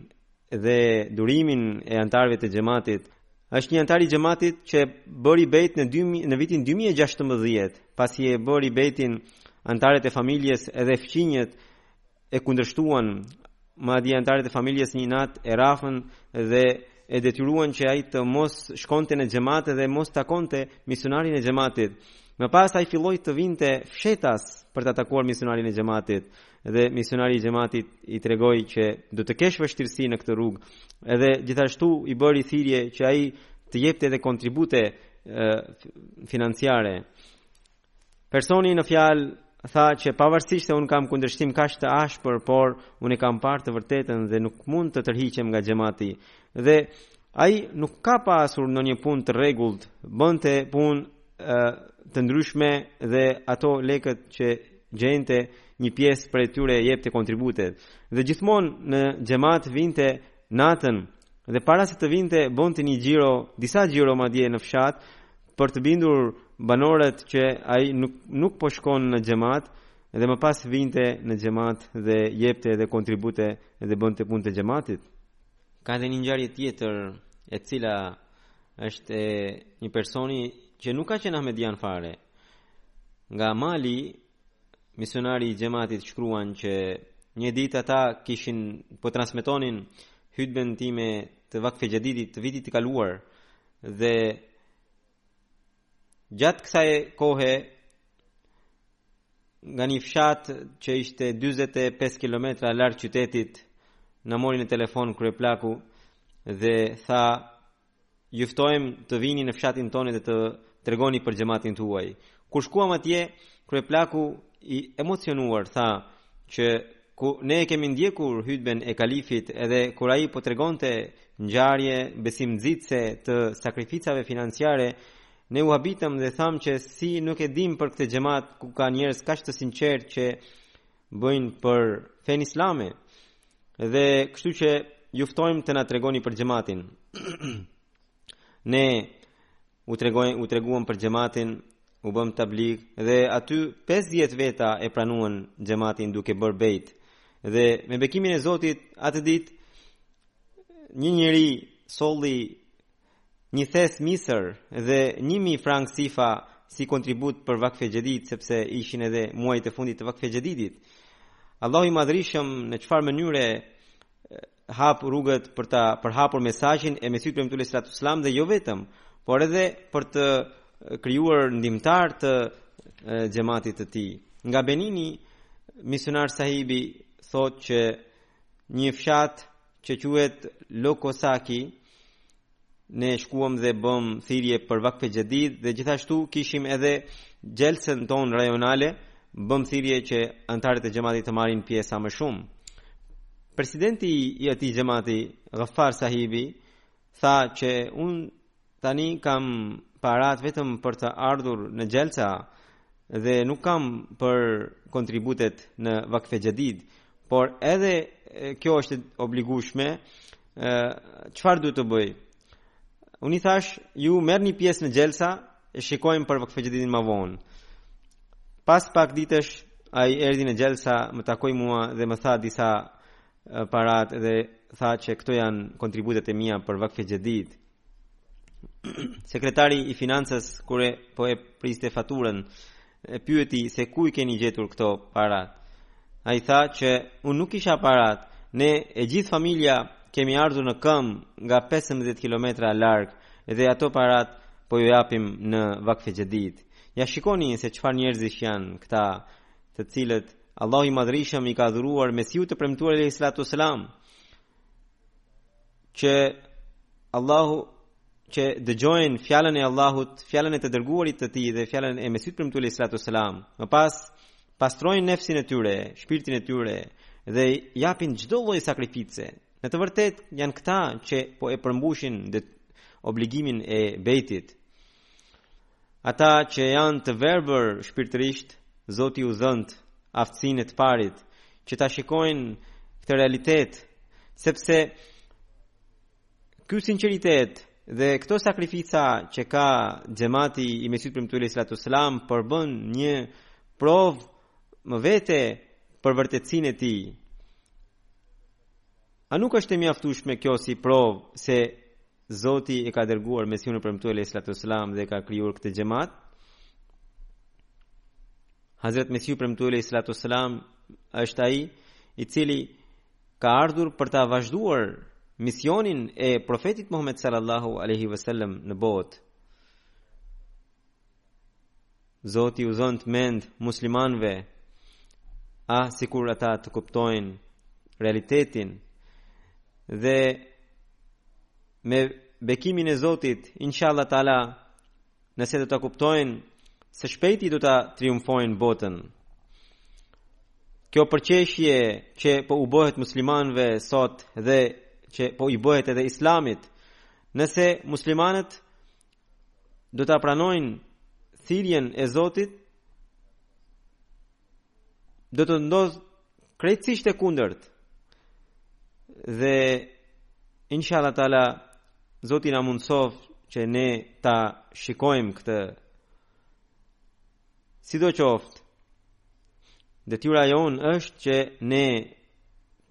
dhe durimin e anëtarëve të xhamatit. Është një anëtar i xhamatit që bëri bejt në 2000 në vitin 2016, pasi e bëri bejtin anëtarët e familjes edhe fqinjët e kundërshtuan madje anëtarët e familjes një natë e rrahën dhe e detyruan që ai të mos shkonte në xhamat dhe mos takonte misionarin e xhamatit. Më pas ai filloi të vinte fshetas për ta takuar misionarin e xhamatit dhe misionari i xhamatit i tregoi që do të kesh vështirësi në këtë rrugë. Edhe gjithashtu i bëri thirrje që ai të jepte edhe kontribute e, financiare. Personi në fjalë tha që pavarësisht se unë kam kundërshtim kaq të ashpër, por unë e kam parë të vërtetën dhe nuk mund të tërhiqem nga xhamati. Dhe ai nuk ka pasur ndonjë punë të rregullt, bënte punë të ndryshme dhe ato lekët që gjente një pjesë prej tyre jepte kontribute dhe gjithmonë në xhamat vinte natën dhe para se të vinte bonte një xhiro, disa xhiro madje në fshat për të bindur banorët që ai nuk nuk po shkon në xhamat dhe më pas vinte në xhamat dhe jepte edhe kontribute dhe bonte punë të xhamatit. Ka dhe një ngjarje tjetër e cila është e një personi që nuk ka qenë Ahmedian fare, Nga Mali, misionari i xhamatit shkruan që një ditë ata kishin po transmetonin hutben time të Vakfe Xhadidit të vitit të kaluar dhe gjatë kësaj kohe nga një fshat që ishte 45 km larg qytetit na mori në telefon kryeplaku dhe tha Ju ftojmë të vini në fshatin tonë dhe të tregoni për xhamatin tuaj. Kur shkuam atje, kryeplaku i emocionuar tha që ku ne e kemi ndjekur hutben e kalifit edhe kur ai po tregonte ngjarje besimnxitëse të sakrificave financiare, ne u habitëm dhe thamë që si nuk e dimë për këtë xhamat ku ka njerëz kaq të sinqertë që bëjnë për fenë islame. Dhe kështu që ju ftojmë të na tregoni për xhamatin. ne u tregojmë u treguam për xhamatin, u bëmë tablig dhe aty 50 veta e pranuan xhamatin duke bërë bejt. Dhe me bekimin e Zotit atë ditë një njeri solli një thes misër dhe një mijë frangë sifa si kontribut për Vakfe Xhedid sepse ishin edhe muajt e fundit të Vakfe Xhedidit. Allahu i Madhrishëm në çfarë mënyre hap rrugët për ta përhapur mesazhin e Mesihut të Premtuar Alaihi Salatu Sallam dhe jo vetëm, por edhe për të krijuar ndihmëtar të xhamatit të tij. Nga Benini, misionar sahibi thotë që një fshat që quhet Lokosaki ne shkuam dhe bëmë thirrje për Vakfe Xhedid dhe gjithashtu kishim edhe xhelsen tonë rajonale bëmë thirrje që anëtarët e xhamatit të marrin pjesë sa më shumë presidenti i atij xhamati Ghaffar Sahibi tha që unë Tani kam paratë vetëm për të ardhur në Xhelsa dhe nuk kam për kontributet në Vakfe Xhedid, por edhe kjo është e obligueshme, çfarë duhet të bëj? Unë i thashë, ju merrni pjesë në Xhelsa, e shikojmë për Vakfe Xhedidin më vonë. Pas pak ditësh, ai erdhi në Xhelsa, më takoi mua dhe më dha disa para dhe tha që këto janë kontributet e mia për Vakfe Xhedid, Sekretari i financës kur po e priste faturën, e pyeti se ku i keni gjetur këto paratë. Ai tha që unë nuk kisha paratë, ne e gjithë familja kemi ardhur në këmbë nga 15 kilometra larg dhe ato paratë po ju japim në Vakfe Xhedid. Ja shikoni se çfarë njerëzish janë këta të cilët Allahu i Madhrishëm i ka dhuruar Mesihut të Premtuar alejhi salatu selam. që Allahu që dëgjojnë fjalën e Allahut, fjalën e të dërguarit të tij dhe fjalën e Mesihut të Premtuar alejhi salatu selam. Më pas pastrojnë nefsin e tyre, shpirtin e tyre dhe japin çdo lloj sakrifice. Në të vërtetë janë këta që po e përmbushin obligimin e bejtit. Ata që janë të verbër shpirtërisht, Zoti u dhëntë aftësinë e të parit që ta shikojnë këtë realitet, sepse ky sinqeritet dhe këto sakrifica që ka xhamati i Mesihut të Premtuar alejhi salatu selam përbën një provë më vete për vërtetësinë e tij. A nuk është e mjaftueshme kjo si provë se Zoti e ka dërguar Mesihun e Premtuar Alejhi Salatu Selam dhe e ka krijuar këtë xhamat. Hazret Mesihu i Premtuar Alejhi Salatu Selam është ai i cili ka ardhur për ta vazhduar misionin e profetit Muhammed sallallahu alaihi wasallam në botë. Zoti u dhëntë mend muslimanëve ah sikur ata të kuptojnë realitetin dhe me bekimin e Zotit inshallah taala nëse do ta kuptojnë së shpejti do ta triumfojnë botën kjo përqeshje që po u bëhet muslimanëve sot dhe që po i bëhet edhe islamit nëse muslimanët do ta pranojnë thirrjen e Zotit do të ndodhë krejtësisht e kundërt dhe inshallah taala Zoti na mundësoftë që ne ta shikojmë këtë sidoqoftë detyra jonë është që ne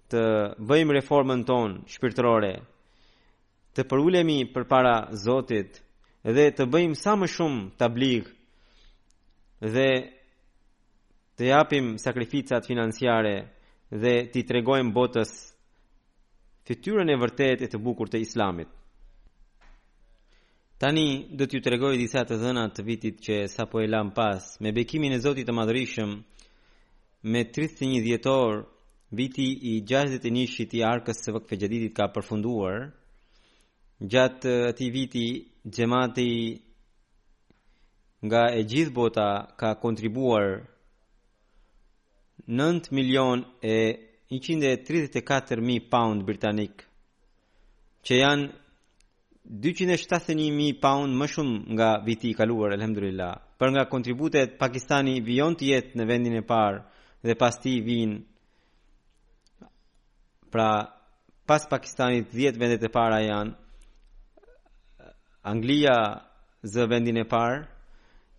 të bëjmë reformën tonë shpirtërore të përulemi përpara Zotit dhe të bëjmë sa më shumë tablig dhe të japim sakrificat financiare dhe t'i tregojmë botës fytyrën e vërtetë e të bukur të islamit. Tani do t'ju tregoj disa të dhëna të vitit që sapo e lamë pas, me bekimin e Zotit të madhërishëm, Më tridhjetë e një dhjetor, viti i gjashtëdhjetë e njëtë i Arkës së Vakfe Xhadidit ka përfunduar. Gjatë atij viti, xhamati nga e gjithë bota ka kontribuar 9 milion e 134 mijë paund britanikë, që janë dyqind e shtatëdhjetë e një mijë paund më shumë nga viti i kaluar, elhamdulillah. Për nga kontributet, Pakistani vijon të jetë në vendin e parë dhe pas tij vijnë pra pas Pakistanit 10 vendet e para janë Anglia zë vendin e parë,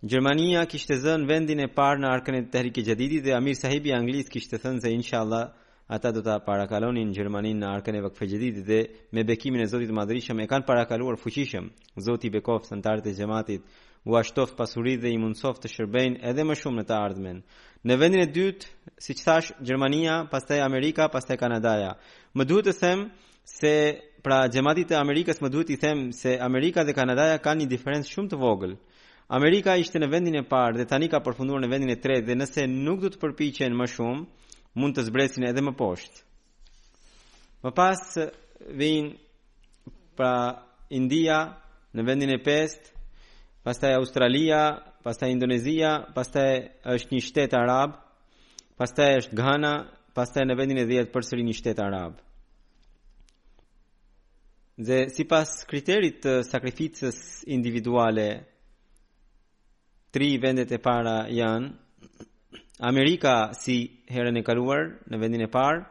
Gjermania kishte zënë vendin e parë në arkën e Tehrike Xhadidit dhe Amir Sahibi i Anglisë kishte thënë se inshallah Ata do ta parakalonin Gjermaninë në arkën e Vakfe Xhedidit dhe me bekimin e Zotit të Madhërishëm e kanë parakaluar fuqishëm. Zoti i bekoftë anëtarët e xhematit, ua shtoftë pasuritë dhe i mundësoftë të shërbejnë edhe më shumë në të ardhmen. Në vendin e dytë, siç thashë, Gjermania, pastaj Amerika, pastaj Kanadaja. Më duhet të them se pra xhematit të Amerikës më duhet t'i them se Amerika dhe Kanadaja kanë një diferencë shumë të vogël. Amerika ishte në vendin e parë dhe tani ka përfunduar në vendin e tretë dhe nëse nuk do të përpiqen më shumë, mund të zbresin edhe më poshtë. Më pas vijnë pra India në vendin e pestë, pastaj Australia, pastaj Indonezia, pastaj është një shtet arab, pastaj është Gana, pastaj në vendin e 10 përsëri një shtet arab. Dhe sipas kriterit të sakrificës individuale, tri vendet e para janë Amerika si herën e kaluar në vendin e parë,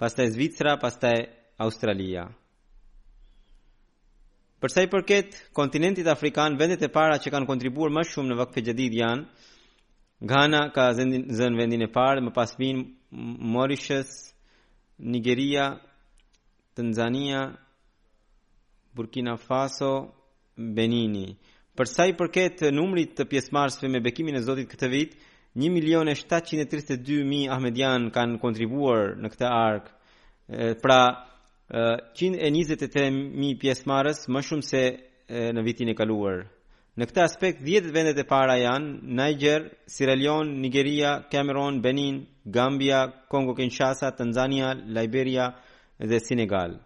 pastaj Zvicra, pastaj Australia. Për sa i përket kontinentit afrikan, vendet e para që kanë kontribuar më shumë në vakfe jadid janë Gana ka zënë vendin e parë, më pas vijnë Mauritius, Nigeria, Tanzania, Burkina Faso, Benini. Për sa i përket numrit të pjesëmarrësve me bekimin e Zotit këtë vit, 1.732.000 ahmedianë kanë kontribuar në këtë arkë. Pra, 123.000 pjesëmarrës më shumë se në vitin e kaluar. Në këtë aspekt dhjetë vendet e para janë, Niger, Sierra Leone, Nigeria, Kamerun, Benin, Gambia, Kongo Kinshasa, Tanzania, Liberia dhe Senegal.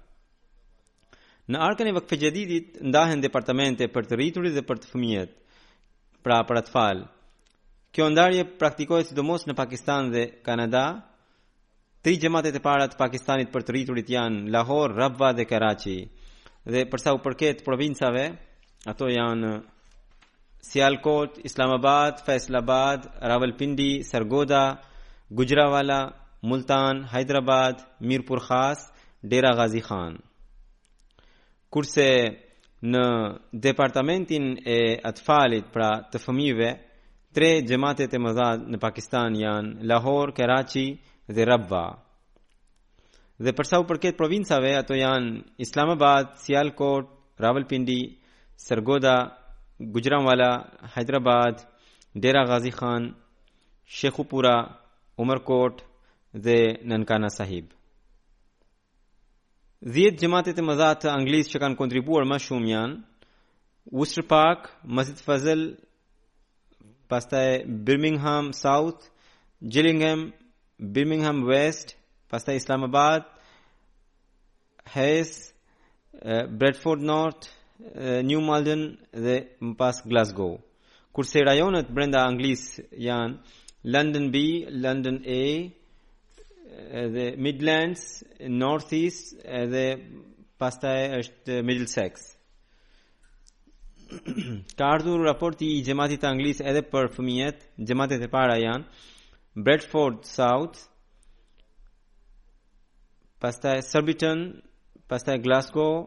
Në arkën e Vakfejadidit ndahen departamente për të rriturit dhe për të fëmijët, pra për atfal. Kjo ndarje praktikohet sidomos në Pakistan dhe Kanada, Tri xhamatet e para të Pakistanit për të rriturit janë Lahore, Rabwa dhe Karachi. Dhe për sa u përket provincave, ato janë Sialkot, Islamabad, Faisalabad, Rawalpindi, Sargodha, Gujranwala, Multan, Hyderabad, Mirpur Khas, Dera Ghazi Khan. Kurse në departamentin e atfalit, pra të fëmijëve, tre xhamatet e mëdha në Pakistan janë Lahore, Karachi dhe Rabwa. Dhe për sa u përket provincave, ato janë Islamabad, Sialkot, Rawalpindi, Sargodha, Gujranwala, Hyderabad, Dera Ghazi Khan, Shekhupura, Umarkot dhe Nankana Sahib. Dhjetë xhamatet e mëdha të Anglisë që kanë kontribuar më shumë janë Worcester Park, Masjid Fazl, pastaj Birmingham South, Gillingham, Birmingham West, pastaj Islamabad, Hayes, Bradford North, New Malden dhe më pas Glasgow. Kurse rajonet brenda Anglisë janë London B, London A, dhe Midlands, North East, edhe pastaj është Middlesex. Ka ardhur raporti i xhamatit të Anglisë edhe për fëmijët, xhamatet e para janë Bradford South, pastaj Surbiton, pastaj Glasgow,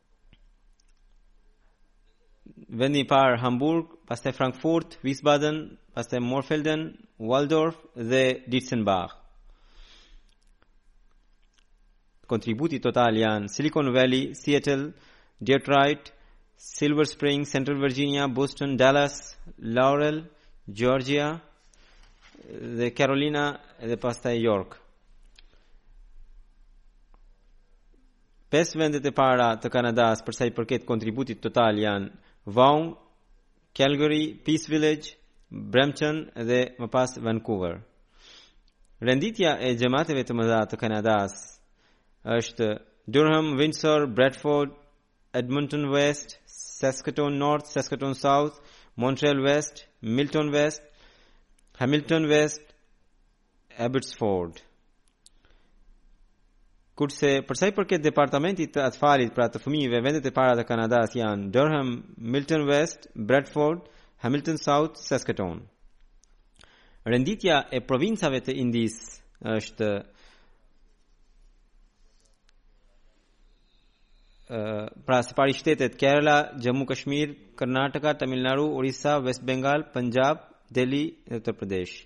vendi i parë Hamburg, pastaj Frankfurt, Wiesbaden, pastaj Morfelden, Waldorf dhe Ditzenbach. Kontributi total janë Silicon Valley, Seattle, Detroit, Silver Spring, Central Virginia, Boston, Dallas, Laurel, Georgia dhe Carolina dhe pastaj York. Pesë vendet e para të Kanadasë përsa i përket kontributit total janë Vaughan, Calgary, Peace Village, Brampton dhe më pas Vancouver. Renditja e xhamateve të mëdha të Kanadasë është Durham, Windsor, Bradford, Edmonton West, Saskatoon North, Saskatoon South, Montreal West, Milton West, Hamilton West, Abbotsford. Kurse për sa i përket departamentit të atfalit pra të fëmijëve, vendet e para të Kanadasë janë Durham, Milton West, Bradford, Hamilton South, Saskatoon. Renditja e provincave të Indisë është pra së pari shtetet Kerala, Jammu Kashmir, Karnataka, Tamil Nadu, Orissa, West Bengal, Punjab, Delhi, Uttar Pradesh.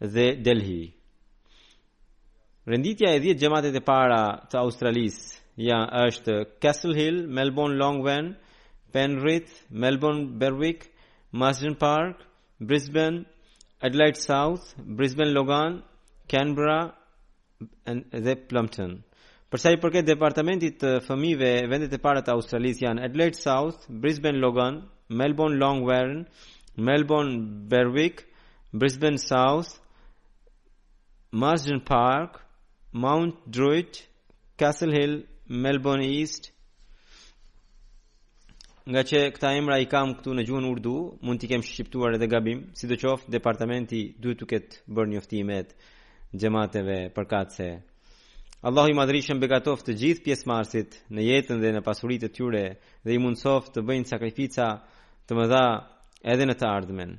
dhe Delhi. Renditja e 10 xhamatet e para të Australisë ja është Castle Hill, Melbourne Langwarrin, Penrith, Melbourne Berwick, Marsden Park, Brisbane, Adelaide South, Brisbane Logan, Canberra, dhe Plumpton. Përsa i përket departamentit të fëmijëve, vendet e para të Australisë janë Adelaide South, Brisbane Logan, Melbourne Langwarrin, Melbourne Berwick, Brisbane South, Marsden Park, Mount Druitt, Castle Hill, Melbourne East, ngaqë këta emra i kam këtu në gjuhën urdu, mund t'i kem shqiptuar edhe gabim, sidoqoftë, departamenti duhet t'u ketë bërë njoftimet xhemateve përkatëse. Allahu i Madhërishëm begatoftë të gjithë pjesëmarrësit në jetën dhe në pasuritë e tyre dhe i mundësoftë të bëjnë sakrifica të mëdha edhe në të ardhmen.